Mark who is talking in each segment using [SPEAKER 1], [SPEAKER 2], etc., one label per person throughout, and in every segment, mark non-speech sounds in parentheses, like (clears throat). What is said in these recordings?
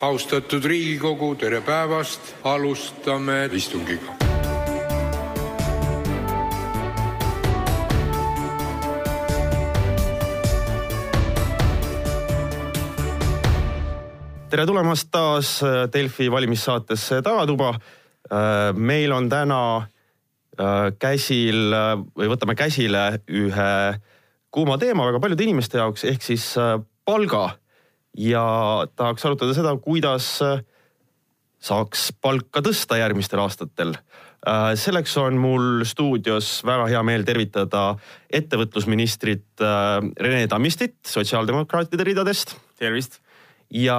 [SPEAKER 1] austatud Riigikogu, tere päevast, alustame istungit.
[SPEAKER 2] tere tulemast taas Delfi valimissaatesse Tagatuba. meil on täna käsil või võtame käsile ühe kuuma teema väga paljude inimeste jaoks ehk siis palga ja tahaks arutada seda, kuidas äh, saaks palka tõsta järgmistel aastatel. Äh, selleks on mul stuudios väga hea meel tervitada ettevõtlusministrit äh, Rene Tammistit sotsiaaldemokraatide ridadest.
[SPEAKER 3] tervist.
[SPEAKER 2] ja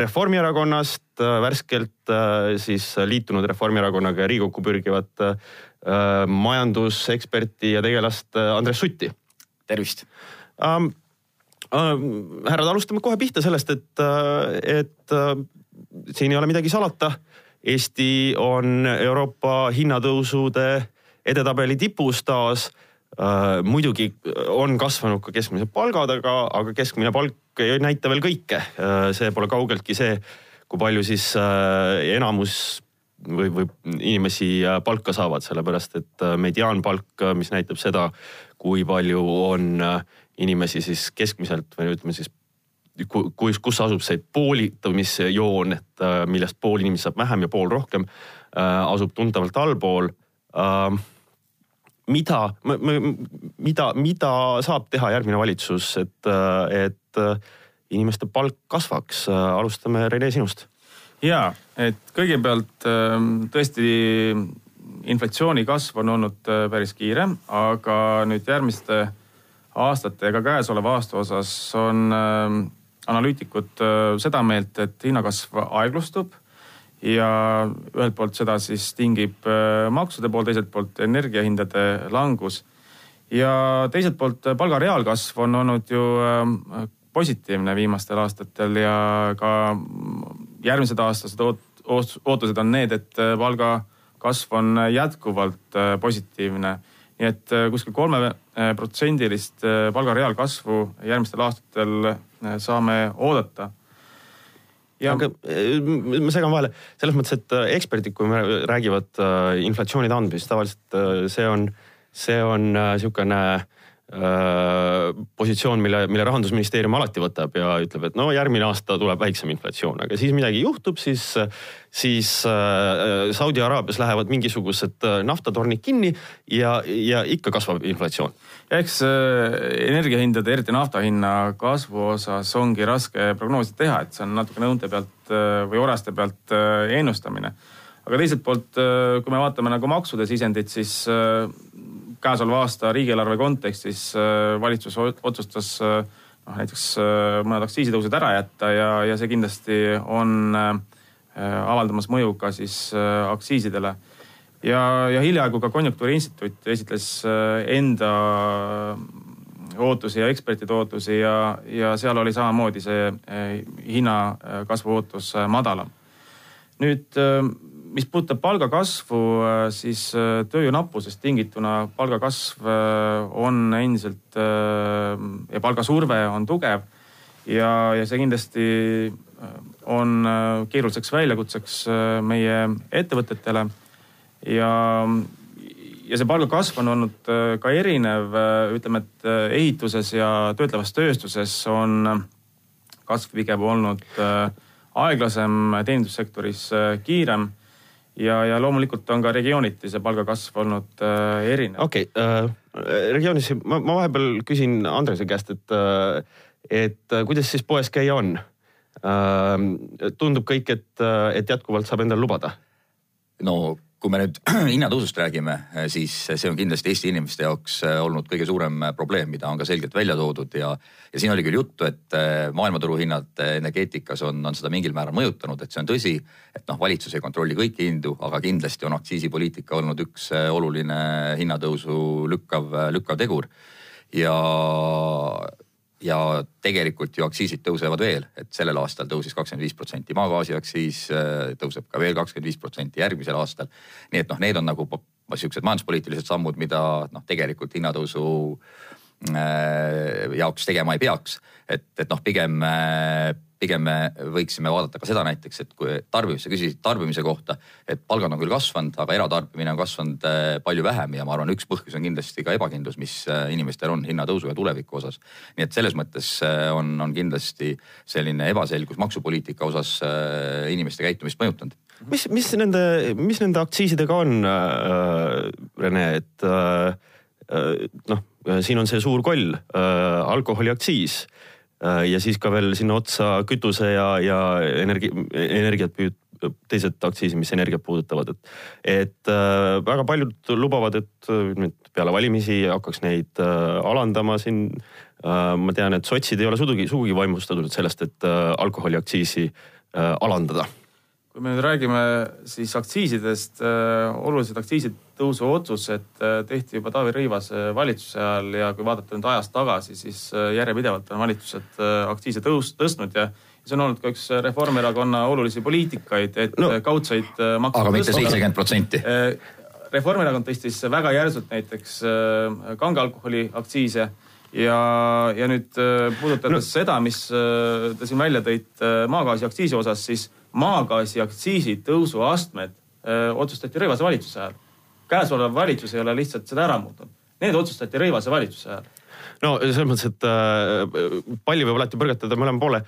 [SPEAKER 2] Reformierakonnast värskelt siis liitunud Reformierakonnaga ja Riigikokku pürgivat majanduseksperti ja tegelast Andres Sutti.
[SPEAKER 3] tervist
[SPEAKER 2] um, Äh, härrad, alustame kohe pihta sellest, et, äh, et äh, siin ei ole midagi salata. Eesti on Euroopa hinnatõusude edetabeli tipus taas. muidugi on kasvanud ka keskmised palgad, aga, aga keskmine palk ei näita veel kõike. see pole kaugeltki see, kui palju siis enamus või, või inimesi palka saavad, sellepärast et mediaanpalk, mis näitab seda, kui palju on inimesi siis keskmiselt või ütleme siis kus, kus asub see poolitumisjoon, et äh, millest pool inimesi saab vähem ja pool rohkem, äh, asub tuntavalt allpool. Äh, mida, mida, mida saab teha järgmine valitsus, et, et inimeste palk kasvaks, alustame Rene sinust.
[SPEAKER 3] ja, et kõigepealt ähm, tõesti inflatsiooni kasv on olnud päris kiire, aga nüüd järgmiste aastate ega käesoleva aasta osas on äh, analüütikud äh, seda meelt, et hinnakasv aeglustub ja ühelt poolt seda siis tingib äh, maksude pool, teiselt poolt energiahindade langus. ja teiselt poolt palga reaalkasv on olnud ju positiivne viimastel aastatel ja ka järgmised aastased oot-, ootused on need, et palga kasv on jätkuvalt positiivne nii et äh, kuskil kolmeprotsendilist äh, palga reaalkasvu järgmistel aastatel äh, saame oodata.
[SPEAKER 2] Ja aga ma segan vahele. Selles mõttes, et eksperdid, kui räägivad inflatsiooni taandumisest, tavaliselt see on, see on niisugune Äh, positsioon, mille, mille rahandusministeerium alati võtab ja ütleb, et no järgmine aasta tuleb väiksem inflatsioon, aga siis midagi juhtub, siis, siis äh, Saudi Araabias lähevad mingisugused äh, naftatornid kinni ja, ja ikka kasvab inflatsioon.
[SPEAKER 3] eks energiahindade, eriti nafta hinna kasvu osas ongi raske prognoosi teha, et see on natukene õunte pealt või oraste pealt ennustamine. aga teiselt poolt, kui me vaatame nagu maksude sisendit, siis käesoleva aasta riigieelarve kontekstis äh, valitsus otsustas äh, noh, näiteks äh, mõned aktsiisitõusud ära jätta ja, ja see kindlasti on avaldamas mõju ka siis aktsiisidele. ja, ja hiljaaegu ka Konjunktuuriinstituut esitles enda ootusi ja ekspertide ootusi ja, ja seal oli samamoodi see hinnakasvu ootus madalam. nüüd mis puudutab palgakasvu, äh, siis äh, tööjõu nappusest tingituna palgakasv äh, on endiselt ja palgasurve on tugev. ja, ja see kindlasti on keeruliseks väljakutseks meie ettevõtetele. ja, ja see palgakasv on olnud ka erinev, ütleme, et ehituses ja töötlevas tööstuses on kasv pigem olnud aeglasem, teenindussektoris kiirem ja, ja loomulikult on ka regiooniti see palgakasv olnud äh, erinev.
[SPEAKER 2] okei okay, äh,, regioonis ma, ma vahepeal küsin Andrese käest, et äh,, et äh, kuidas siis poes käia on äh,? tundub kõik, et, äh, et jätkuvalt saab endale lubada?
[SPEAKER 4] no kui me nüüd (clears throat) hinnatõusust räägime, siis see on kindlasti Eesti inimeste jaoks äh, olnud kõige suurem äh, probleem, mida on ka selgelt välja toodud ja, ja siin oli küll juttu, et maailmaturu hinnad energeetikas on, on seda mingil määral mõjutanud, et see on tõsi. et noh, valitsus ei kontrolli kõiki hindu, aga kindlasti on aktsiisipoliitika olnud üks oluline hinnatõusu lükkav, lükkav tegur ja ja tegelikult ju aktsiisid tõusevad veel, et sellel aastal tõusis kakskümmend viis protsenti maagaasi aktsiis, äh, tõuseb ka veel kakskümmend viis protsenti järgmisel aastal. nii et noh, need on nagu siuksed majanduspoliitilised sammud, mida noh, tegelikult hinnatõusu jaoks tegema ei peaks. et, et noh, pigem pigem me võiksime vaadata ka seda näiteks, et kui tarbimise, küsisid tarbimise kohta, et palgad on küll kasvanud, aga eratarbimine on kasvanud äh, palju vähem ja ma arvan, üks põhjus on kindlasti ka ebakindlus, mis äh, inimestel on hinnatõusu ja tuleviku osas. nii et selles mõttes äh, on, on kindlasti selline ebaselgus maksupoliitika osas inimeste käitumist mõjutanud.
[SPEAKER 2] mis, mis nende, mis nende aktsiisidega on äh,, Rene, et äh, noh, siin on see suur koll äh,, alkoholiaktsiis Äh, ja siis ka veel sinna otsa kütuse ja, ja energia, energiat püüd-, teised aktsiisid, mis energiat puudutavad, et, et äh, väga paljud lubavad, et äh, nüüd peale valimisi hakkaks neid äh, alandama siin äh,. ma tean, et sotsid ei ole sugugi, sugugi vaimustatud sellest, et äh, alkoholiaktsiisi äh, alandada
[SPEAKER 3] kui me nüüd räägime siis aktsiisidest, äh, olulised aktsiisitõusu otsused äh, tehti juba Taavi Rõivase valitsuse ajal ja kui vaadata nüüd ajas tagasi, siis äh, järjepidevalt on valitsused aktsiise tõus-, tõstnud ja see on olnud ka üks Reformierakonna olulisi poliitikaid, et no, kaudseid
[SPEAKER 4] makse. aga mitte seitsekümmend protsenti.
[SPEAKER 3] Reformierakond tõstis väga järsult näiteks kange alkoholi aktsiise ja, ja nüüd puudutades no. seda, mis te siin välja tõite maagaasi aktsiisi osas, siis maagaasi aktsiisi tõusu astmed öö, otsustati Rõivase valitsuse ajal. käesolev valitsus ei ole lihtsalt seda ära muutnud. Need otsustati Rõivase valitsuse ajal
[SPEAKER 2] no selles mõttes, et äh, palli võib alati põrgatada mõlema poole.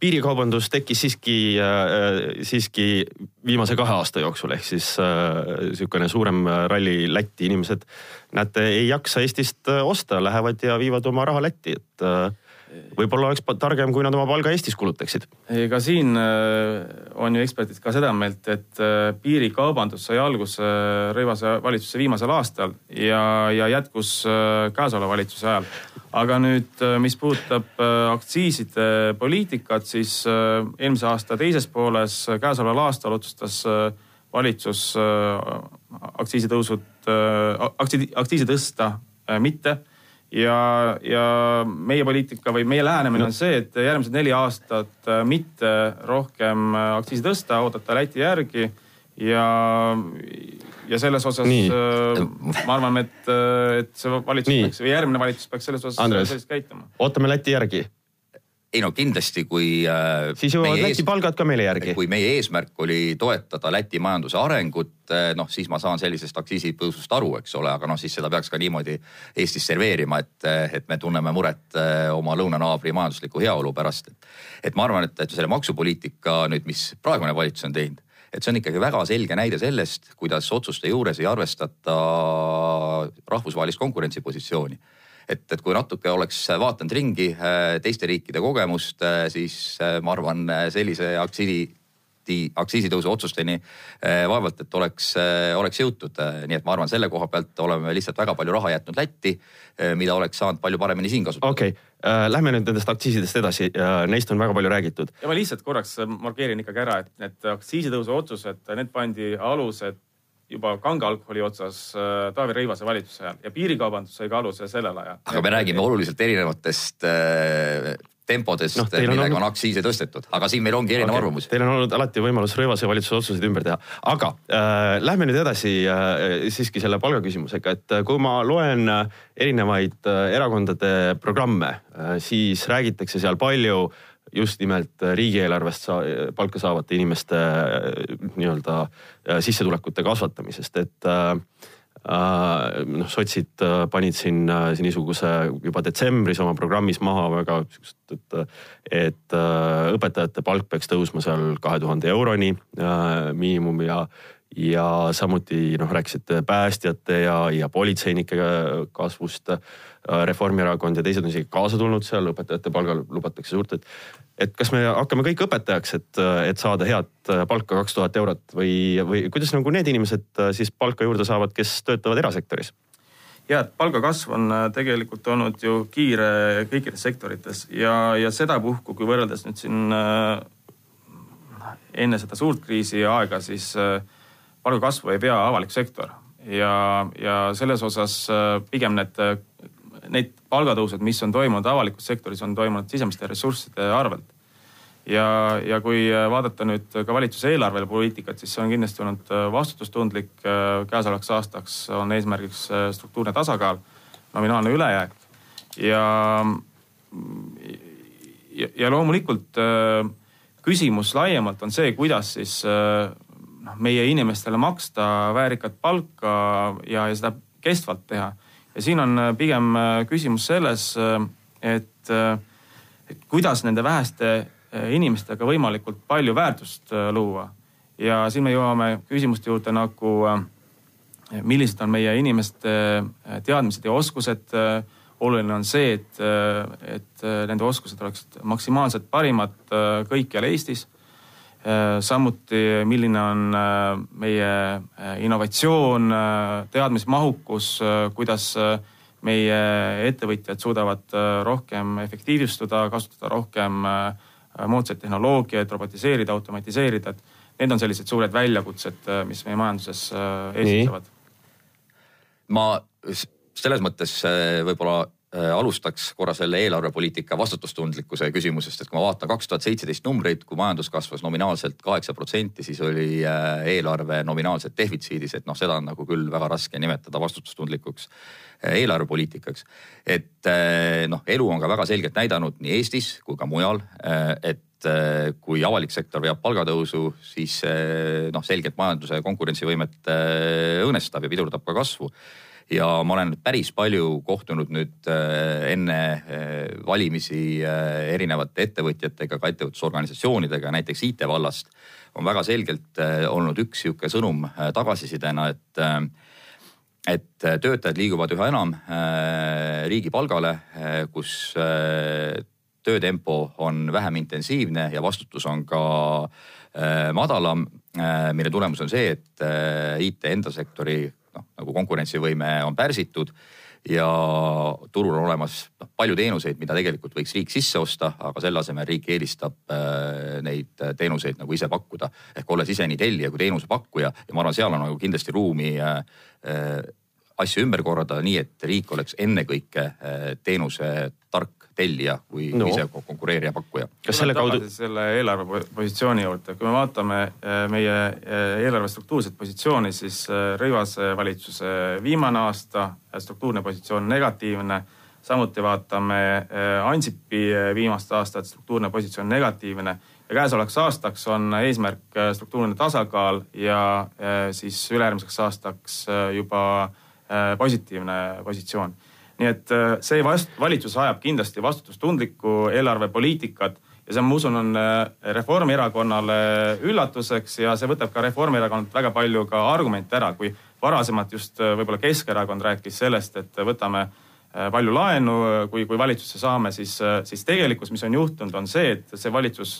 [SPEAKER 2] piirikaubandus tekkis siiski äh,, siiski viimase kahe aasta jooksul ehk siis äh, sihukene suurem ralli Lätti, inimesed näete, ei jaksa Eestist äh, osta, lähevad ja viivad oma raha Lätti, et äh, võib-olla oleks targem, kui nad oma palga Eestis kulutaksid.
[SPEAKER 3] ega siin äh, on ju eksperdid ka seda meelt, et äh, piirikaubandus sai alguse äh, Rõivase valitsuse viimasel aastal ja, ja jätkus käesoleva valitsuse ajal. aga nüüd, mis puudutab aktsiiside poliitikat, siis eelmise aasta teises pooles käesoleval aastal otsustas valitsus aktsiisitõusud, aktsiisi, aktsiisi tõsta mitte ja, ja meie poliitika või meie lähenemine on see, et järgmised neli aastat äh, mitte rohkem äh, aktsiisi tõsta, oodata Läti järgi ja, ja selles osas Nii. Äh, ma arvan, et, et see valitsus Nii. peaks või järgmine valitsus peaks selles osas
[SPEAKER 2] Andres, käituma. ootame Läti järgi
[SPEAKER 4] ei no kindlasti, kui.
[SPEAKER 2] Äh, siis jõuavad Läti ees... palgad ka meile järgi.
[SPEAKER 4] kui meie eesmärk oli toetada Läti majanduse arengut, äh, noh siis ma saan sellisest aktsiisitõusust aru, eks ole, aga noh, siis seda peaks ka niimoodi Eestis serveerima, et, äh, et me tunneme muret oma lõunanaabri majandusliku heaolu pärast. et ma arvan, et, et selle maksupoliitika nüüd, mis praegune valitsus on teinud et see on ikkagi väga selge näide sellest, kuidas otsuste juures ei arvestata rahvusvahelist konkurentsipositsiooni et, et kui natuke oleks vaadanud ringi äh, teiste riikide kogemust, äh, siis äh, ma arvan, sellise aktsiisi aktsiisitõusu otsusteni vaevalt, et oleks, oleks jõutud. nii et ma arvan, selle koha pealt oleme lihtsalt väga palju raha jätnud Lätti, mida oleks saanud palju paremini siin kasutada.
[SPEAKER 2] okei okay. äh,, lähme nüüd nendest aktsiisidest edasi, neist on väga palju räägitud.
[SPEAKER 3] ja ma lihtsalt korraks markeerin ikkagi ära, et need aktsiisitõusu otsused, need pandi alused juba kange alkoholi otsas äh, Taavi Rõivase valitsuse ajal ja piirikaubandus sai ka aluse sellel ajal.
[SPEAKER 4] aga me räägime oluliselt erinevatest äh, tempodest no,, millega on, olnud... on aktsiise tõstetud, aga siin meil ongi erinev okay. arvamus.
[SPEAKER 2] Teil on olnud alati võimalus Rõivase valitsuse otsuseid ümber teha, aga äh, lähme nüüd edasi äh, siiski selle palgaküsimusega, et äh, kui ma loen äh, erinevaid äh, erakondade programme äh,, siis räägitakse seal palju äh, just nimelt äh, riigieelarvest saa, palka saavate inimeste äh, nii-öelda äh, sissetulekute kasvatamisest, et äh, noh, sotsid panid siin, niisuguse juba detsembris oma programmis maha väga sihukest, et, et õpetajate palk peaks tõusma seal kahe tuhande euroni miinimum ja, ja samuti noh, rääkisite päästjate ja, ja politseinike kasvust. Reformierakond ja teised on isegi kaasa tulnud seal, õpetajate palgal lubatakse suurt, et et kas me hakkame kõik õpetajaks, et, et saada head palka kaks tuhat eurot või, või kuidas nagu need inimesed siis palka juurde saavad, kes töötavad erasektoris?
[SPEAKER 3] ja, et palgakasv on äh, tegelikult olnud ju kiire kõikides sektorites ja, ja sedapuhku, kui võrreldes nüüd siin äh, enne seda suurt kriisi aega, siis äh, palgakasvu ei pea avalik sektor ja, ja selles osas pigem need need palgatõusud, mis on toimunud avalikus sektoris, on toimunud sisemiste ressursside arvelt. ja, ja kui vaadata nüüd ka valitsuse eelarvepoliitikat, siis see on kindlasti olnud vastutustundlik. käesolevaks aastaks on eesmärgiks struktuurne tasakaal, nominaalne ülejääk ja, ja, ja loomulikult äh, küsimus laiemalt on see, kuidas siis äh, noh, meie inimestele maksta väärikat palka ja, ja seda kestvalt teha. Ja siin on äh, pigem küsimus selles, et, et kuidas nende väheste inimestega võimalikult palju väärtust luua. ja siin me jõuame küsimuste juurde nagu millised on meie inimeste teadmised ja oskused oluline on see, et, et nende oskused oleksid maksimaalselt parimad äh, kõikjal Eestis. Äh, samuti, milline on äh, meie innovatsioon, teadmismahukus, kuidas meie ettevõtjad suudavad rohkem efektiivistuda, kasutada rohkem moodsaid tehnoloogiaid, robotiseerida, automatiseerida, et need on sellised suured väljakutsed, mis meie majanduses ees seisavad.
[SPEAKER 4] ma selles mõttes äh, võib-olla äh, alustaks korra selle eelarvepoliitika vastutustundlikkuse küsimusest, et kui ma vaatan kaks tuhat seitseteist numbreid, kui majandus kasvas nominaalselt kaheksa protsenti, siis oli äh, eelarve nominaalselt defitsiidis, et noh, seda on nagu küll väga raske nimetada vastutustundlikuks eelarvepoliitikaks. et noh, elu on ka väga selgelt näidanud nii Eestis kui ka mujal, et kui avalik sektor veab palgatõusu, siis noh, selgelt majanduse konkurentsivõimet õõnestab ja pidurdab ka kasvu ja ma olen päris palju kohtunud nüüd äh, enne äh, valimisi äh, erinevate ettevõtjatega, ka ettevõtlusorganisatsioonidega, näiteks IT-vallast. On väga selgelt olnud üks sihuke sõnum tagasisidena, et et töötajad liiguvad üha enam riigi palgale, kus töötempo on vähem intensiivne ja vastutus on ka madalam, mille tulemus on see, et IT enda sektori nagu konkurentsivõime on pärsitud ja turul on olemas noh, palju teenuseid, mida tegelikult võiks riik sisse osta, aga selle asemel riik eelistab äh, neid teenuseid nagu ise pakkuda. ehk olles ise nii tellija kui teenusepakkuja ja ma arvan, seal on nagu kindlasti ruumi äh, äh, asju ümber korraldada nii, et riik oleks ennekõike äh, teenuse tark tellija kui no. ise konkureerija pakkuja.
[SPEAKER 3] kas selle kaudu? selle eelarvepositsiooni juurde, kui me vaatame äh, meie äh, eelarve struktuurset positsiooni, siis äh, Rõivase valitsuse viimane aasta struktuurne positsioon negatiivne. samuti vaatame Ansipi viimast aastat, struktuurne positsioon negatiivne ja käesolevaks aastaks on eesmärk struktuurne tasakaal ja siis ülejärgmiseks aastaks juba positiivne positsioon nii et äh, see vast-, valitsus ajab kindlasti vastutustundlikku eelarvepoliitikat ja see, ma usun, on äh, Reformierakonnale üllatuseks ja see võtab ka Reformierakonnalt väga palju ka argumente ära, kui varasemalt just äh, võib-olla Keskerakond rääkis sellest, et võtame palju laenu, kui, kui valitsusse saame, siis, siis tegelikkus, mis on juhtunud, on see, et see valitsus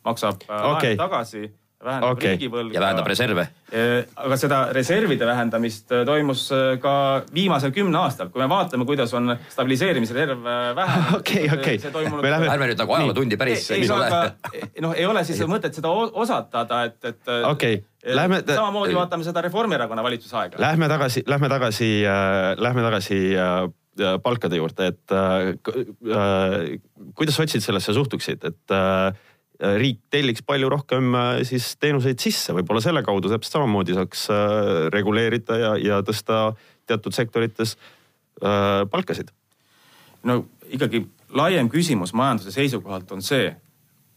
[SPEAKER 3] maksab okay. tagasi vähendab okay. riigivõlga.
[SPEAKER 4] ja vähendab reserve.
[SPEAKER 3] aga seda reservide vähendamist äh, toimus äh, ka viimasel kümne aastal, kui me vaatame, kuidas on stabiliseerimisreserv äh, vähenenud (laughs)
[SPEAKER 2] okei, okei.
[SPEAKER 4] Läheme... ärme nüüd nagu ajalootundi päris ei, ei
[SPEAKER 3] ole. noh, ei ole siis mõtet seda osatada, et, et
[SPEAKER 2] okay. Lähme,
[SPEAKER 3] samamoodi vaatame seda Reformierakonna valitsuse aega.
[SPEAKER 2] Lähme tagasi, lähme tagasi äh,, lähme tagasi äh, palkade juurde, et äh, äh, kuidas sotsid sellesse suhtuksid, et Äh, riik telliks palju rohkem äh, siis teenuseid sisse, võib-olla selle kaudu täpselt samamoodi saaks äh, reguleerida ja, ja tõsta teatud sektorites palkasid.
[SPEAKER 3] no ikkagi laiem küsimus majanduse seisukohalt on see,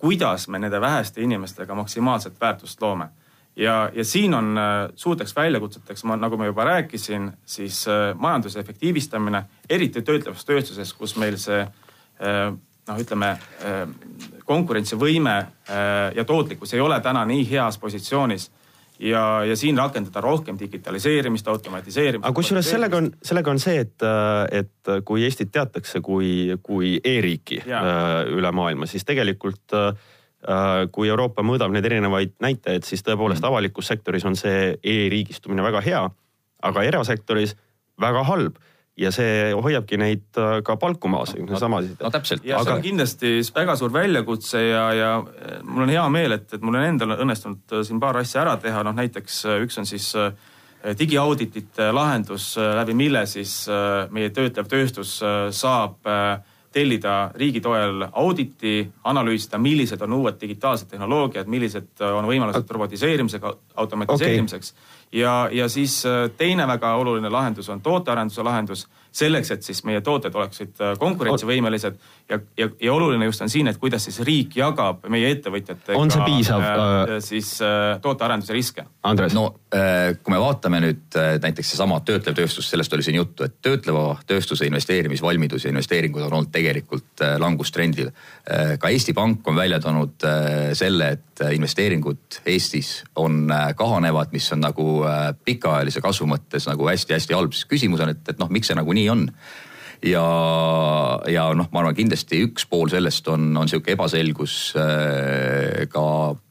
[SPEAKER 3] kuidas me nende väheste inimestega maksimaalset väärtust loome. ja, ja siin on suurteks väljakutseteks, ma nagu ma juba rääkisin, siis majanduse efektiivistamine, eriti töötlevas tööstuses, kus meil see noh, ütleme konkurentsivõime ja tootlikkus ei ole täna nii heas positsioonis ja, ja siin rakendada rohkem digitaliseerimist, automatiseerimist.
[SPEAKER 2] aga kusjuures sellega on, sellega on see, et, et kui Eestit teatakse kui, kui e-riiki üle maailma, siis tegelikult kui Euroopa mõõdab neid erinevaid näitajaid, siis tõepoolest mm. avalikus sektoris on see e-riigistumine väga hea, aga erasektoris väga halb ja see hoiabki neid äh, ka palku maas no,.
[SPEAKER 3] no täpselt. ja aga... see on kindlasti väga suur väljakutse ja, ja äh, mul on hea meel, et, et mul on endal õnnestunud äh, siin paar asja ära teha, noh näiteks üks on siis digiauditite lahendus, läbi mille siis meie töötlev tööstus saab tellida riigi toel auditi, analüüsida, millised on uued digitaalsed tehnoloogiad, millised on võimalused robotiseerimisega, automatiseerimiseks okay ja, ja siis äh, teine väga oluline lahendus on tootearenduse lahendus. Selleks, et siis meie tooted oleksid äh, konkurentsivõimelised ja, ja, ja oluline just on siin, et kuidas siis riik jagab meie ettevõtjatega.
[SPEAKER 2] on see piisav
[SPEAKER 3] äh,? siis äh, tootearenduse riske.
[SPEAKER 2] Andres.
[SPEAKER 4] no äh, kui me vaatame nüüd äh, näiteks seesama töötlev tööstus, sellest oli siin juttu, et töötleva tööstuse investeerimisvalmidus ja investeeringud on olnud tegelikult äh, langustrendil. ka Eesti Pank on välja toonud selle, et investeeringud Eestis on kahanevad, mis on nagu pikaajalise kasvu mõttes nagu hästi-hästi halb. siis küsimus on, et, et noh, miks see nagu nii on ja, ja noh, ma arvan, kindlasti üks pool sellest on, on sihuke ebaselgus äh, ka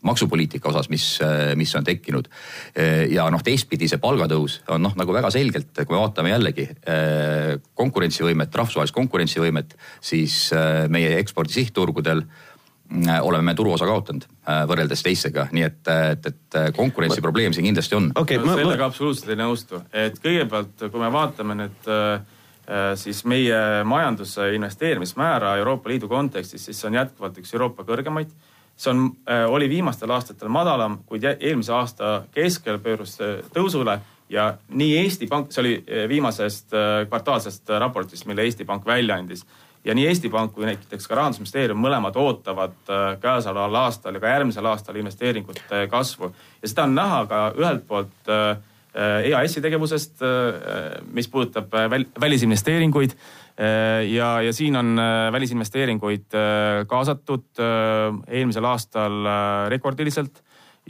[SPEAKER 4] maksupoliitika osas, mis, äh, mis on tekkinud. Äh, ja noh, teistpidi see palgatõus on noh, nagu väga selgelt, kui me vaatame jällegi konkurentsivõimet, rahvusvahelist konkurentsivõimet, siis meie ekspordi sihtturgudel oleme me turuosa kaotanud võrreldes teistega, nii et, et, et konkurentsiprobleem siin kindlasti on.
[SPEAKER 3] okay, ma, sellega absoluutselt ei nõustu, et kõigepealt, kui me vaatame nüüd Äh, siis meie majanduse investeerimismäära Euroopa Liidu kontekstis, siis see on jätkuvalt üks Euroopa kõrgemaid. see on, äh, oli viimastel aastatel madalam, kuid eelmise aasta keskel pöörus tõusule ja nii Eesti Pank, see oli äh, viimasest kvartaalsest raportist, mille Eesti Pank välja andis ja nii Eesti Pank kui näiteks ka Rahandusministeerium mõlemad ootavad käesoleval aastal ja ka järgmisel aastal investeeringute kasvu ja seda on näha ka ühelt poolt äh, Äh, EAS-i tegevusest, äh, mis puudutab äh, väl, välisinvesteeringuid. ja, ja siin on välisinvesteeringuid kaasatud eelmisel aastal rekordiliselt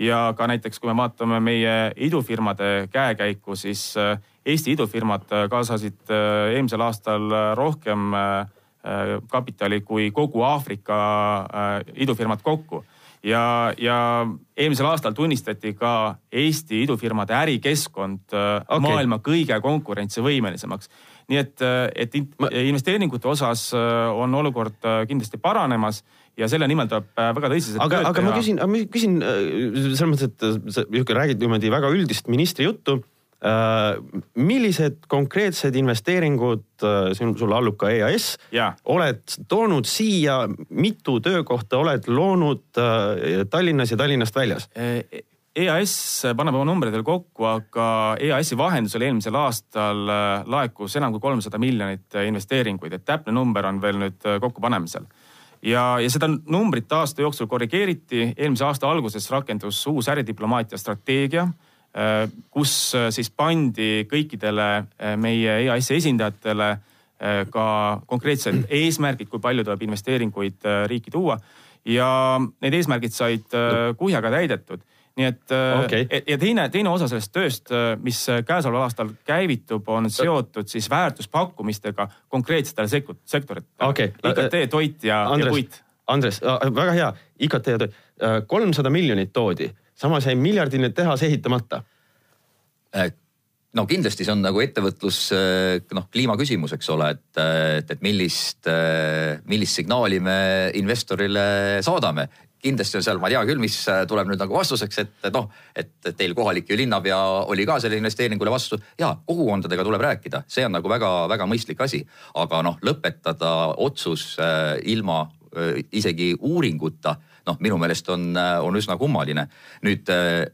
[SPEAKER 3] ja ka näiteks, kui me vaatame meie idufirmade käekäiku, siis Eesti idufirmad kaasasid eelmisel aastal rohkem kapitali kui kogu Aafrika idufirmad kokku ja, ja eelmisel aastal tunnistati ka Eesti idufirmade ärikeskkond äh, okay. maailma kõige konkurentsivõimelisemaks. nii et, äh, et investeeringute osas äh, on olukord kindlasti paranemas ja selle nimel tuleb väga tõsiselt
[SPEAKER 2] aga, aga teha. ma küsin, ma küsin selles mõttes, et sa räägid niimoodi väga üldist ministri juttu millised konkreetsed investeeringud, äh, sulle allub ka EAS, oled toonud siia, mitu töökohta oled loonud äh, Tallinnas ja Tallinnast väljas?
[SPEAKER 3] EAS paneb oma numbreid veel kokku, aga EAS-i vahendusel eelmisel aastal laekus enam kui kolmsada miljonit investeeringuid, et täpne number on veel nüüd kokkupanemisel ja, ja seda numbrit aasta jooksul korrigeeriti, eelmise aasta alguses rakendus uus äridiplomaatia strateegia Äh, kus äh, siis pandi kõikidele äh, meie EAS-i esindajatele ka konkreetsed (clears throat) eesmärgid, kui palju tuleb investeeringuid riiki tuua. ja need eesmärgid said kuhjaga täidetud. Nii et okay. ja teine, teine osa sellest tööst, mis käesoleval aastal käivitub, on seotud siis väärtuspakkumistega konkreetsetele sektoritele.
[SPEAKER 2] Okay..
[SPEAKER 3] IKT, toit ja, ja puit.
[SPEAKER 2] Andres, väga hea, IKT ja toit, kolmsada miljonit toodi samas jäi miljardiline tehas ehitamata.
[SPEAKER 4] Äh, no kindlasti see on nagu ettevõtlus äh, noh, kliimaküsimus, eks ole, et, et, et millist, äh, millist signaali me investorile saadame kindlasti on seal, ma ei tea küll, mis tuleb nüüd nagu vastuseks, et noh, et teil kohalik ju linnapea oli ka selle investeeringule vastu. ja kogukondadega tuleb rääkida, see on nagu väga-väga mõistlik asi, aga noh, lõpetada otsus äh, ilma äh, isegi uuringuta, noh, minu meelest on, on üsna kummaline. nüüd äh,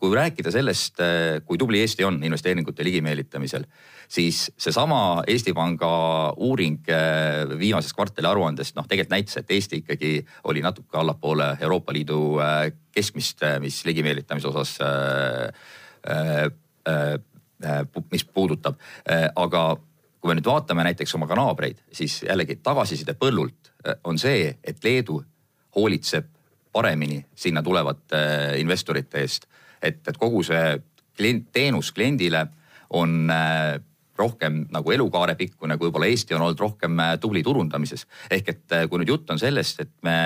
[SPEAKER 4] kui rääkida sellest, eh, kui tubli Eesti on investeeringute ligimeelitamisel, siis seesama Eesti Panga uuring eh, viimasest kvartali aruandest noh, tegelikult näitas, et Eesti ikkagi oli natuke allapoole Euroopa Liidu keskmist, mis ligimeelitamise osas, mis puudutab, aga kui me nüüd vaatame näiteks oma ka naabreid, siis jällegi tagasiside põllult on see, et Leedu hoolitseb paremini sinna tulevate investorite eest et, et kogu see klient, teenus kliendile on äh, rohkem nagu elukaarepikkune, kui võib-olla Eesti on olnud rohkem äh, tubli turundamises. ehk et äh, kui nüüd jutt on sellest, et me,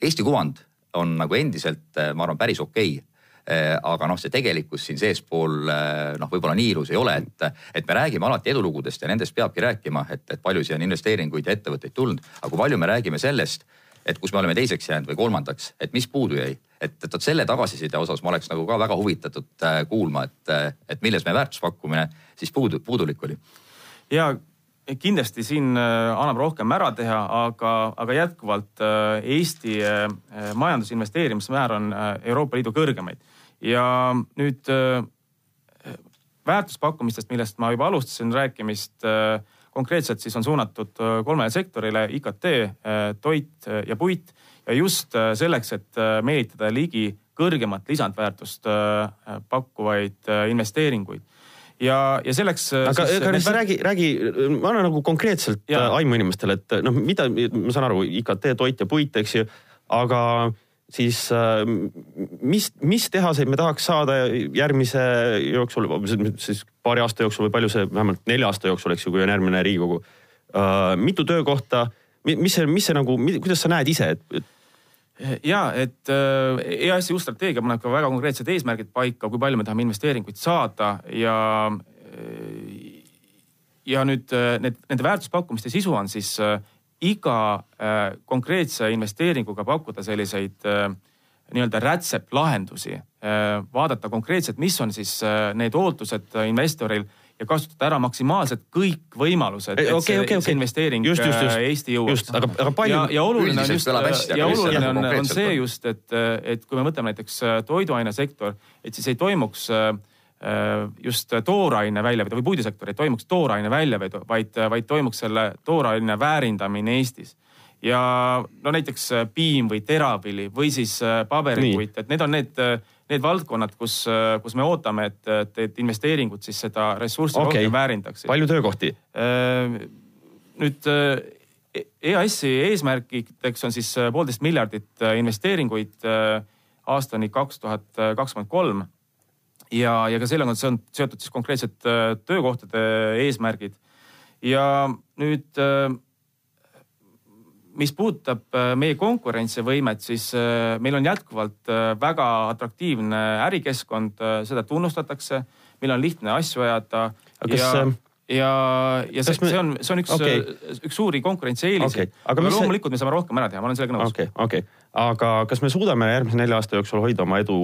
[SPEAKER 4] Eesti kuvand on nagu endiselt, ma arvan, päris okei okay aga noh, see tegelikkus siin seespool noh, võib-olla nii ilus ei ole, et, et me räägime alati edulugudest ja nendest peabki rääkima, et, et palju siia on investeeringuid ja ettevõtteid tulnud. aga kui palju me räägime sellest, et kus me oleme teiseks jäänud või kolmandaks, et mis puudu jäi. et, et vot selle tagasiside osas ma oleks nagu ka väga huvitatud äh, kuulma, et, äh, et milles meie väärtuspakkumine siis puudu, puudulik oli.
[SPEAKER 3] ja kindlasti siin äh, annab rohkem ära teha, aga, aga jätkuvalt Eesti majandusinvesteerimismäär on Euroopa Liidu kõrgemaid ja nüüd väärtuspakkumistest, millest ma juba alustasin rääkimist, konkreetselt siis on suunatud kolmele sektorile IKT, toit ja puit ja just selleks, et meelitada ligi kõrgemat lisandväärtust pakkuvaid investeeringuid ja, ja selleks.
[SPEAKER 2] aga, aga nüüd räägi, räägi, anna nagu konkreetselt ja. aimu inimestele, et noh, mida, ma saan aru, IKT, toit ja puit, eks ju, aga siis mis, mis tehaseid me tahaks saada järgmise jooksul, siis paari aasta jooksul või palju see, vähemalt nelja aasta jooksul, eks ju, kui on järgmine Riigikogu. mitu töökohta, mis see, mis see nagu, kuidas sa näed ise, et,
[SPEAKER 3] ja et äh, EAS-i uus strateegia paneb ka väga konkreetsed eesmärgid paika, kui palju me tahame investeeringuid saada ja äh, ja nüüd äh, need, nende väärtuspakkumiste sisu on siis iga konkreetse investeeringuga pakkuda selliseid nii-öelda rätseplahendusi, vaadata konkreetselt, mis on siis need ootused investoril ja kasutada ära maksimaalselt kõik võimalused, et
[SPEAKER 2] okay, okay, okay.
[SPEAKER 3] see investeering
[SPEAKER 2] just, just, just.
[SPEAKER 3] Äh, Eesti jõuaks.
[SPEAKER 2] aga, aga palju.
[SPEAKER 3] ja, ja oluline on just, ja oluline on, on see just, et, et kui me võtame näiteks äh, toiduainesektor, et siis ei toimuks äh, just tooraine väljavedu või puidusektor ei toimuks tooraine väljavedu, vaid, vaid toimuks selle tooraine väärindamine Eestis ja no näiteks piim või teravili või siis paberipuit, et need on need need valdkonnad, kus, kus me ootame, et, et, investeeringud siis seda ressurssi okay. rohkem väärindaksid.
[SPEAKER 2] palju töökohti?
[SPEAKER 3] Äh, nüüd EAS-i eesmärkideks on siis poolteist miljardit investeeringuid aastani kaks tuhat kakskümmend kolm. Ja, ja ka sellega on seotud siis konkreetsed töökohtade eesmärgid. ja nüüd mis puudutab äh, meie konkurentsivõimet, siis äh, meil on jätkuvalt äh, väga atraktiivne ärikeskkond, seda tunnustatakse, meil on lihtne asju ajada. ja, ja, ja see, me... see on, see on üks okay., üks suuri konkurentsieeliseid okay.. aga, aga loomulikult me saame rohkem ära teha, ma olen sellega nõus.
[SPEAKER 2] okei okay,, okei okay., aga kas me suudame järgmise nelja aasta jooksul hoida oma edu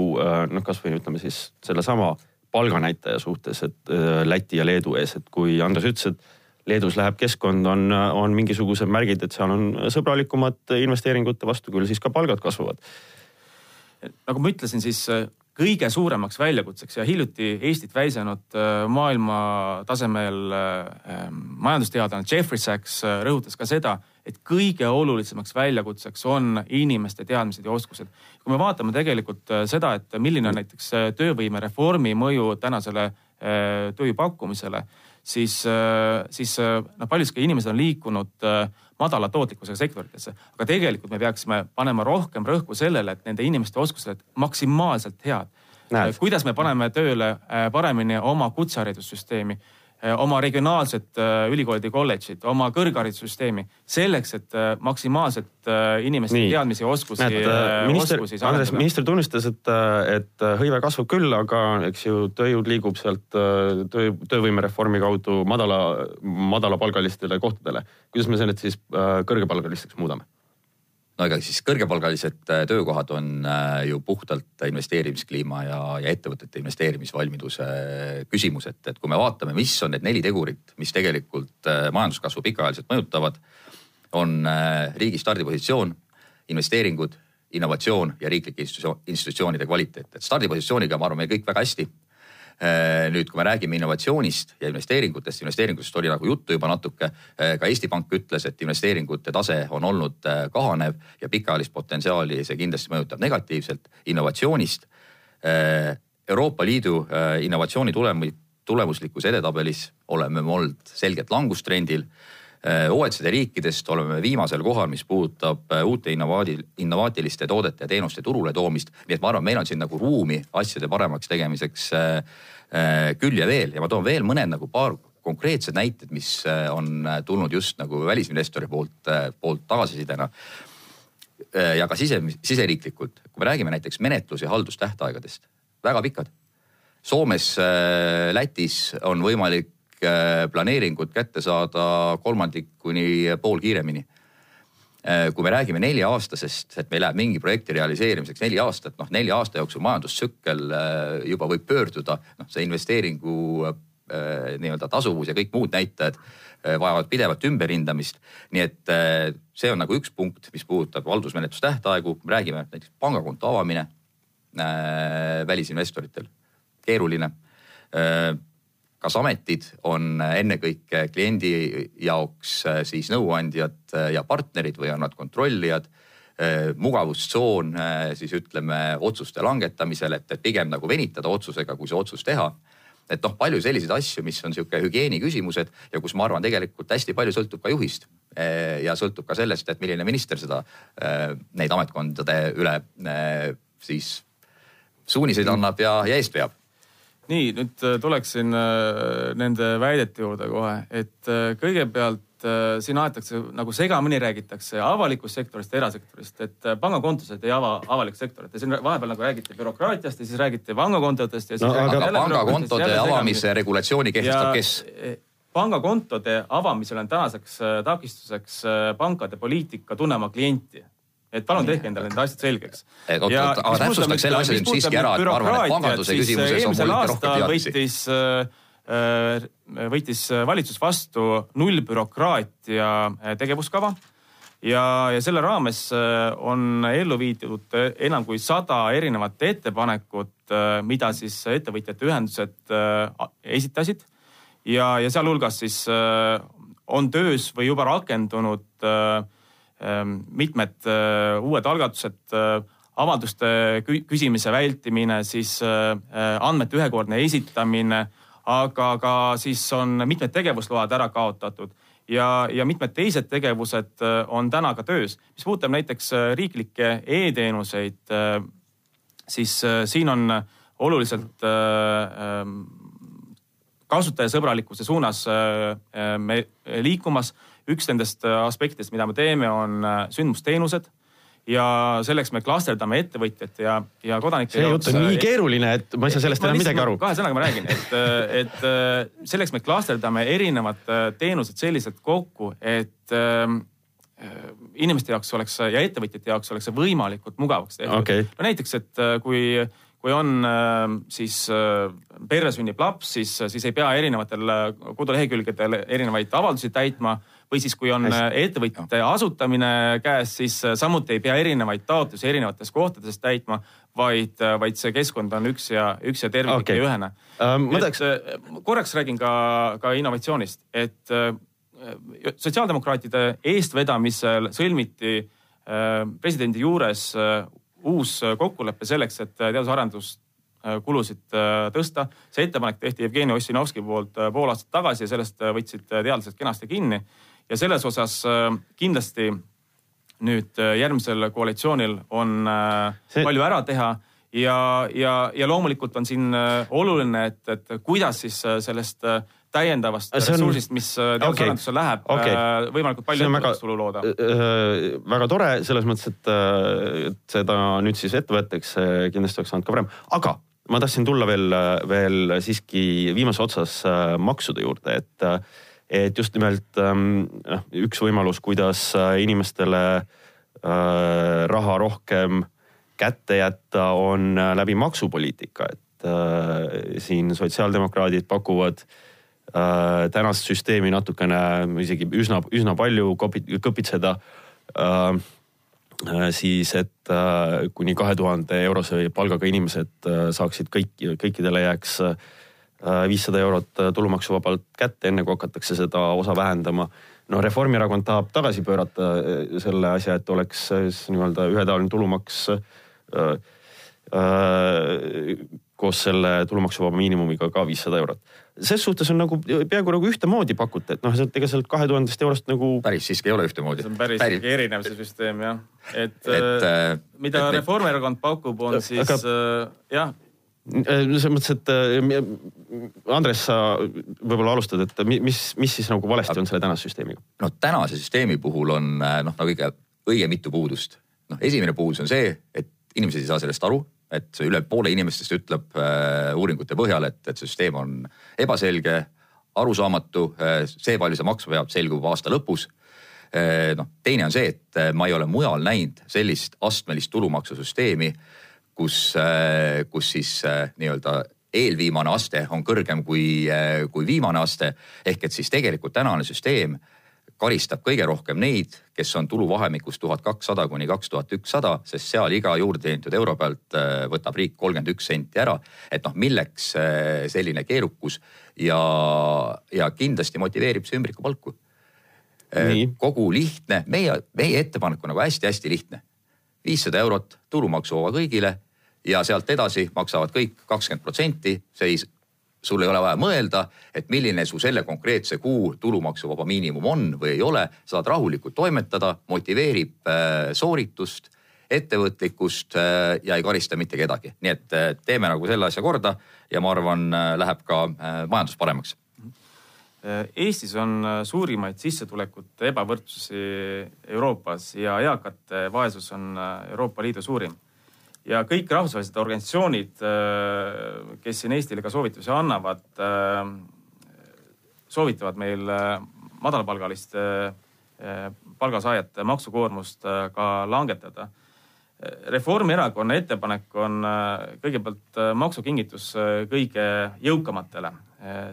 [SPEAKER 2] noh, kasvõi ütleme siis sellesama palganäitaja suhtes, et Läti ja Leedu ees, et kui Andres ütles, et Leedus läheb keskkond, on, on mingisugused märgid, et seal on sõbralikumad investeeringute vastu, küll siis ka palgad kasvavad.
[SPEAKER 3] nagu ma ütlesin, siis äh, kõige suuremaks väljakutseks ja hiljuti Eestit väisanud äh, maailma tasemel äh, majandusteadlane Jeffrey Sachs rõhutas ka seda, et kõige olulisemaks väljakutseks on inimeste teadmised ja oskused. kui me vaatame tegelikult seda, et milline on näiteks töövõimereformi mõju tänasele tööjõu pakkumisele siis, äh, siis äh, noh, paljuski inimesed on liikunud äh, madala tootlikkusega sektoritesse, aga tegelikult me peaksime panema rohkem rõhku sellele, et nende inimeste oskused maksimaalselt head. kuidas me paneme tööle paremini oma kutseharidussüsteemi? Eh, oma regionaalset eh, ülikoolide kolledžit, oma kõrgharidussüsteemi selleks, et eh, maksimaalselt inimeste Nii. teadmisi ja oskusi.
[SPEAKER 2] minister, Andres, minister tunnistas, et, et hõive kasvab küll, aga eks ju tööjõud liigub sealt töö, töövõimereformi kaudu madala, madalapalgalistele kohtadele. kuidas me need siis kõrgepalgalisteks muudame?
[SPEAKER 4] No ega siis kõrgepalgalised äh, töökohad on äh, ju puhtalt investeerimiskliima ja, ja ettevõtete investeerimisvalmiduse äh, küsimus, et, et kui me vaatame, mis on need neli tegurit, mis tegelikult majanduskasvu pikaajaliselt mõjutavad, on riigi stardipositsioon, investeeringud, innovatsioon ja riiklike institutsioonide kvaliteet, et stardipositsiooniga ma arvan, meil kõik väga hästi nüüd, kui me räägime innovatsioonist ja investeeringutest, investeeringutest oli nagu juttu juba natuke. Äh, ka Eesti Pank ütles, et investeeringute tase on olnud äh, kahanev ja pikaajalist potentsiaali see kindlasti mõjutab negatiivselt. innovatsioonist. Euroopa Liidu innovatsiooni tulemuslikkuse edetabelis oleme me olnud selgelt langustrendil OECD riikidest oleme viimasel kohal, mis puudutab uute innovaadi-, innovaatiliste toodete ja teenuste turule toomist. nii et ma arvan, meil on siin nagu ruumi asjade paremaks tegemiseks küll ja veel ja ma toon veel mõned nagu paar konkreetsed näited, mis on tulnud just nagu välisinvestori poolt, poolt tagasisidena. ja ka sise, siseriiklikult, kui me räägime näiteks menetlus- ja haldustähtaegadest, väga pikad. Soomes, Lätis on võimalik Äh, planeeringut kätte saada kolmandik kuni pool kiiremini. Äh, kui me räägime nelja-aastasest, et meil läheb mingi projekti realiseerimiseks neli aastat, noh nelja aasta jooksul majandustsükkel äh, juba võib pöörduda, noh see investeeringu nii-öelda tasuvus ja kõik muud näitajad vajavad pidevat ümberhindamist. nii et see on nagu üks punkt, mis puudutab haldusmenetlustähtaegu, räägime näiteks pangakonto avamine välisinvestoritel, keeruline kas ametid on ennekõike kliendi jaoks siis nõuandjad ja partnerid või on nad kontrollijad mugavustsoon siis ütleme otsuste langetamisel, et, pigem nagu venitada otsusega, kui see otsus teha et noh, palju selliseid asju, mis on sihuke hügieeni küsimused ja kus ma arvan, tegelikult hästi palju sõltub ka juhist. Ja sõltub ka sellest, et milline minister seda, neid ametkondade üle siis suuniseid annab ja, ja eest veab
[SPEAKER 3] nii, nüüd tuleksin nende väidete juurde kohe, et kõigepealt äh, siin aetakse nagu segamini räägitakse avalikust sektorist ja erasektorist, et äh, pangakontosid ei ava avalikku sektorit ja siin vahepeal nagu räägiti bürokraatiast ja siis räägiti pangakontodest ja
[SPEAKER 4] no,. aga pangakontode avamise regulatsiooni kehtestab kes?
[SPEAKER 3] E, pangakontode avamisel on tänaseks äh, takistuseks pankade poliitika tunne oma klienti et palun tehke endale need asjad selgeks.
[SPEAKER 4] aga täpsustaks selle asja nüüd siiski ära, et ma arvan, et panganduse küsimuses on mul rohkem teadmisi.
[SPEAKER 3] äh, Äh, võttis valitsus vastu nullbürokraatia äh, tegevuskava ja, ja selle raames äh, on ellu viidud enam kui sada erinevat ettepanekut, mida siis ettevõtjate ühendused esitasid. ja, ja sealhulgas siis on töös või juba rakendunud ähm, mitmed uued algatused, avalduste küsimise vältimine, siis andmete ühekordne esitamine aga ka siis on mitmed tegevusload ära kaotatud ja, ja mitmed teised tegevused on täna ka töös. mis puudutab näiteks riiklikke e-teenuseid, siis siin on oluliselt kasutajasõbralikkuse suunas me liikumas. Üks nendest aspektidest, mida me teeme, on sündmusteenused ja selleks me klasterdame ettevõtjate ja, ja kodanike.
[SPEAKER 2] see jutt on nii keeruline, et ma ei saa sellest enam midagi aru.
[SPEAKER 3] kahe sõnaga ma räägin, et, et selleks me klasterdame erinevad teenused selliselt kokku, et äh, inimeste jaoks oleks ja ettevõtjate jaoks oleks see võimalikult mugavaks tehtud
[SPEAKER 2] okay..
[SPEAKER 3] no näiteks, et kui, kui on siis perre sünnib laps, siis, siis ei pea erinevatel kodulehekülgedel erinevaid avaldusi täitma või siis, kui on ettevõtjate asutamine käes, siis äh, samuti ei pea erinevaid taotlusi erinevates kohtades täitma, vaid, äh, vaid see keskkond on üks ja, üks ja terviklik okay. ja ühene
[SPEAKER 2] um,. Tahaks...
[SPEAKER 3] Korraks räägin ka, ka innovatsioonist, et sotsiaaldemokraatide eestvedamisel sõlmiti presidendi juures uus kokkulepe selleks, et teadus-arendust kulusid tõsta. see ettepanek tehti Jevgeni Ossinovski poolt pool aastat tagasi ja sellest võtsid teadlased kenasti kinni ja selles osas äh, kindlasti nüüd äh, järgmisel koalitsioonil on äh, See... palju ära teha ja, ja, ja loomulikult on siin oluline, et, et kuidas siis sellest täiendavast on... ressursist, mis teadusarendusse okay. läheb okay., võimalikult palju ettevõtlustulu looda.
[SPEAKER 2] väga tore selles mõttes, et, et seda nüüd siis ette võetakse, kindlasti oleks saanud ka varem, aga ma tahtsin tulla veel, veel siiski viimase otsas maksude juurde, et et just nimelt ähm, noh, üks võimalus, kuidas äh, inimestele äh, raha rohkem kätte jätta, on äh, läbi maksupoliitika, et siin sotsiaaldemokraadid pakuvad tänast süsteemi natukene isegi üsna, üsna palju kõpitseda siis, et kuni kahe tuhande eurose palgaga inimesed saaksid kõik, kõikidele jääks viissada eurot äh, tulumaksuvabalt kätte, enne kui hakatakse seda osa vähendama. no Reformierakond tahab tagasi pöörata äh, selle asja, et oleks siis nii-öelda ühetaoline tulumaks äh, äh, koos selle tulumaksuvaba miinimumiga ka viissada eurot. ses suhtes on nagu peaaegu nagu ühtemoodi pakuti, et noh, ega sealt kahe tuhandest eurost nagu.
[SPEAKER 4] päris siiski ei ole ühtemoodi.
[SPEAKER 3] see on päris, päris. erinev see süsteem jah, et, et äh, mida et, Reformierakond pakub, on siis aga... äh, jah
[SPEAKER 2] Äh, selles mõttes, et äh, Andres, sa võib-olla alustad, et mis, mis siis nagu valesti on selle tänase süsteemiga?
[SPEAKER 4] no tänase süsteemi puhul on äh, noh, nagu ikka õige mitu puudust. noh, esimene puudus on see, et inimesed ei saa sellest aru, et üle poole inimestest ütleb äh, uuringute põhjal, et, et süsteem on ebaselge, arusaamatu, see, palju see maksma peab, selgub aasta lõpus noh, teine on see, et ma ei ole mujal näinud sellist astmelist tulumaksusüsteemi äh, kus siis äh, nii-öelda eelviimane aste on kõrgem kui, äh, kui viimane aste. ehk et siis tegelikult tänane süsteem karistab kõige rohkem neid, kes on tuluvahemikus tuhat kakssada kuni kaks tuhat ükssada, sest seal iga juurdeteenitud euro pealt äh, võtab riik kolmkümmend üks senti ära. et noh, milleks äh, selline keerukus ja, ja kindlasti motiveerib see ümbrikupalku. kogu lihtne, meie, meie ettepanek on nagu hästi-hästi lihtne. viissada eurot tulumaksuvaba kõigile ja sealt edasi maksavad kõik kakskümmend protsenti, see ei sul ei ole vaja mõelda, et milline su selle konkreetse kuu tulumaksuvaba miinimum on või ei ole, saad rahulikult toimetada, motiveerib äh, sooritust, ettevõtlikkust äh, ja ei karista mitte kedagi. nii et äh, teeme nagu selle asja korda ja ma arvan, läheb ka majandus paremaks.
[SPEAKER 3] Eestis on suurimaid sissetulekute ebavõrdsusi Euroopas ja eakate vaesus on Euroopa Liidu suurim ja kõik rahvusvahelised organisatsioonid, äh, kes siin Eestile ka soovitusi annavad, äh, soovitavad meil äh, madalapalgaliste palgasaajate maksukoormust ka langetada. Reformierakonna ettepanek on kõigepealt maksukingitus kõige jõukamatele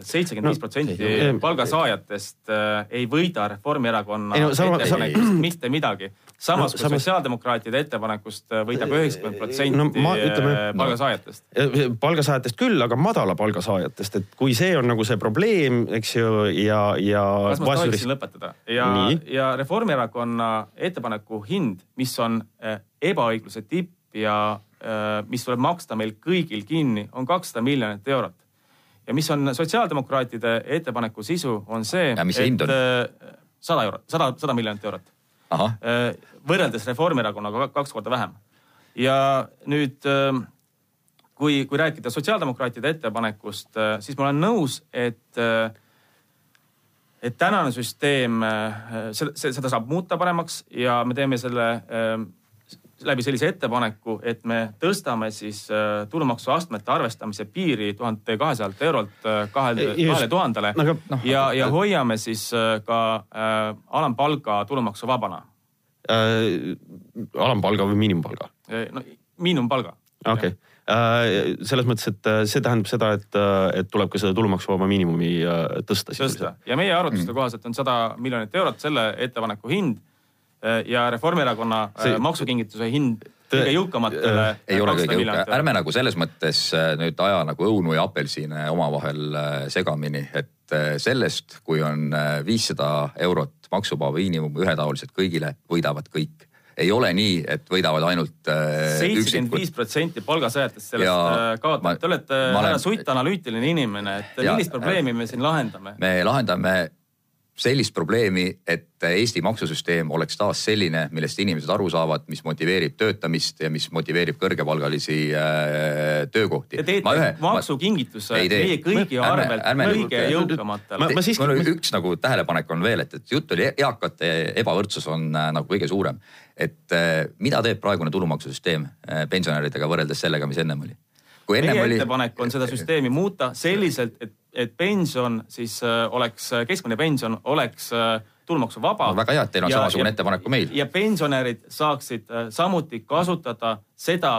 [SPEAKER 3] seitsekümmend viis protsenti palgasaajatest ei võida Reformierakonna ei, no, sama, ettepanekust sama, mitte midagi samas no, kui sotsiaaldemokraatide ettepanekust äh, võidab üheksakümmend protsenti no, äh, palgasaajatest.
[SPEAKER 2] Äh, palgasaajatest küll, aga madala palgasaajatest, et kui see on nagu see probleem, eks ju, ja, ja.
[SPEAKER 3] kas ma tohiksin lõpetada? ja, ja Reformierakonna ettepaneku hind, mis on ebaõigluse tipp ja mis tuleb maksta meil kõigil kinni, on kakssada miljonit eurot. Ja mis on sotsiaaldemokraatide ettepaneku sisu, on see,
[SPEAKER 4] et
[SPEAKER 3] sada eurot, sada, sada miljonit eurot. Äh, võrreldes Reformierakonnaga kaks korda vähem. ja nüüd ähm, kui, kui rääkida sotsiaaldemokraatide ettepanekust, äh, siis ma olen nõus, et, äh, et tänane süsteem, seda saab muuta paremaks ja me teeme selle ähm, läbi sellise ettepaneku, et me tõstame siis tulumaksuastmete arvestamise piiri tuhande kahesajalt eurolt kahele, kahele tuhandele no, ja, ja hoiame siis ka äh, alampalga tulumaksuvabana
[SPEAKER 2] äh,. alampalga või miinimumpalga?
[SPEAKER 3] no miinimumpalga.
[SPEAKER 2] okei okay. äh,, selles mõttes, et äh, see tähendab seda, et, äh, et tuleb ka seda tulumaksuvaba miinimumi äh, tõsta.
[SPEAKER 3] tõsta ja meie arvutuste mm. kohaselt on sada miljonit eurot selle ettepaneku hind ja Reformierakonna see... maksukingituse hind kõige jõukamatele.
[SPEAKER 4] ei ole kõige jõukam, ärme nagu selles mõttes nüüd aja nagu õunu ja apelsine omavahel segamini, et sellest, kui on viissada eurot maksuvaba miinimum ühetaoliselt kõigile, võidavad kõik ei ole nii, et võidavad ainult
[SPEAKER 3] äh, seitsekümmend viis protsenti palgasaajatest sellest ja äh, kaotavad. Te olete härra Sutt analüütiline inimene, et ja, millist probleemi me siin lahendame?
[SPEAKER 4] me lahendame sellist probleemi, et Eesti maksusüsteem oleks taas selline, millest inimesed aru saavad, mis motiveerib töötamist ja mis motiveerib kõrgepalgalisi äh, töökohti.
[SPEAKER 3] Te teete ühe, maksukingituse meie kõigi arvelt kõige jõukamatele.
[SPEAKER 4] ma siiski. üks nagu tähelepanek on veel, et, et jutt oli eakate ebavõrdsus on äh, nagu kõige suurem. et äh, mida teeb praegune tulumaksusüsteem äh, pensionäridega võrreldes sellega, mis ennem oli?
[SPEAKER 3] meie oli. ettepanek on seda süsteemi muuta selliselt, et et pension siis äh, oleks, äh, keskmine pension oleks äh, tulumaksuvaba
[SPEAKER 4] no,. väga hea, et teil on ja, samasugune ettepanek kui meil.
[SPEAKER 3] ja pensionärid saaksid samuti kasutada seda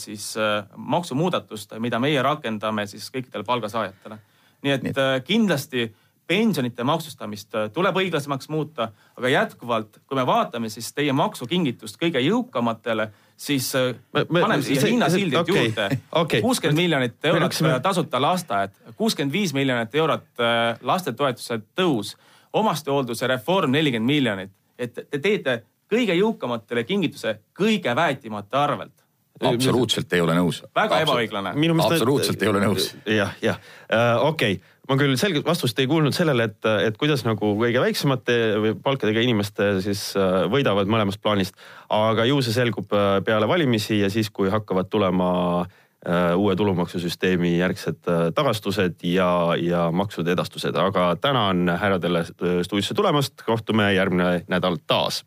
[SPEAKER 3] siis maksumuudatust, mida meie rakendame siis kõikidele palgasaajatele. nii et Nii. kindlasti pensionite maksustamist tuleb õiglasemaks muuta, aga jätkuvalt, kui me vaatame siis teie maksukingitust kõige jõukamatele siis äh, paneme siia hinnasildid okay, juurde. kuuskümmend okay. miljonit eurot me... Äh, tasuta lasteaed, kuuskümmend viis miljonit eurot äh, lastetoetuse tõus, omastehoolduse reform nelikümmend miljonit. et te teete kõige jõukamatele kingituse kõige väetimate arvelt
[SPEAKER 4] absoluutselt ei ole nõus.
[SPEAKER 3] väga ebaõiglane.
[SPEAKER 4] absoluutselt ei ole nõus.
[SPEAKER 2] jah, jah, okei okay ma küll selget vastust ei kuulnud sellele, et, et kuidas nagu kõige väiksemate palkadega inimeste siis äh, võidavad mõlemast plaanist. aga ju see selgub äh, peale valimisi ja siis, kui hakkavad tulema äh, uue tulumaksusüsteemi järgsed tagastused ja, ja maksude edastused, aga tänan härradele stuudiosse tulemast, kohtume järgmine nädal taas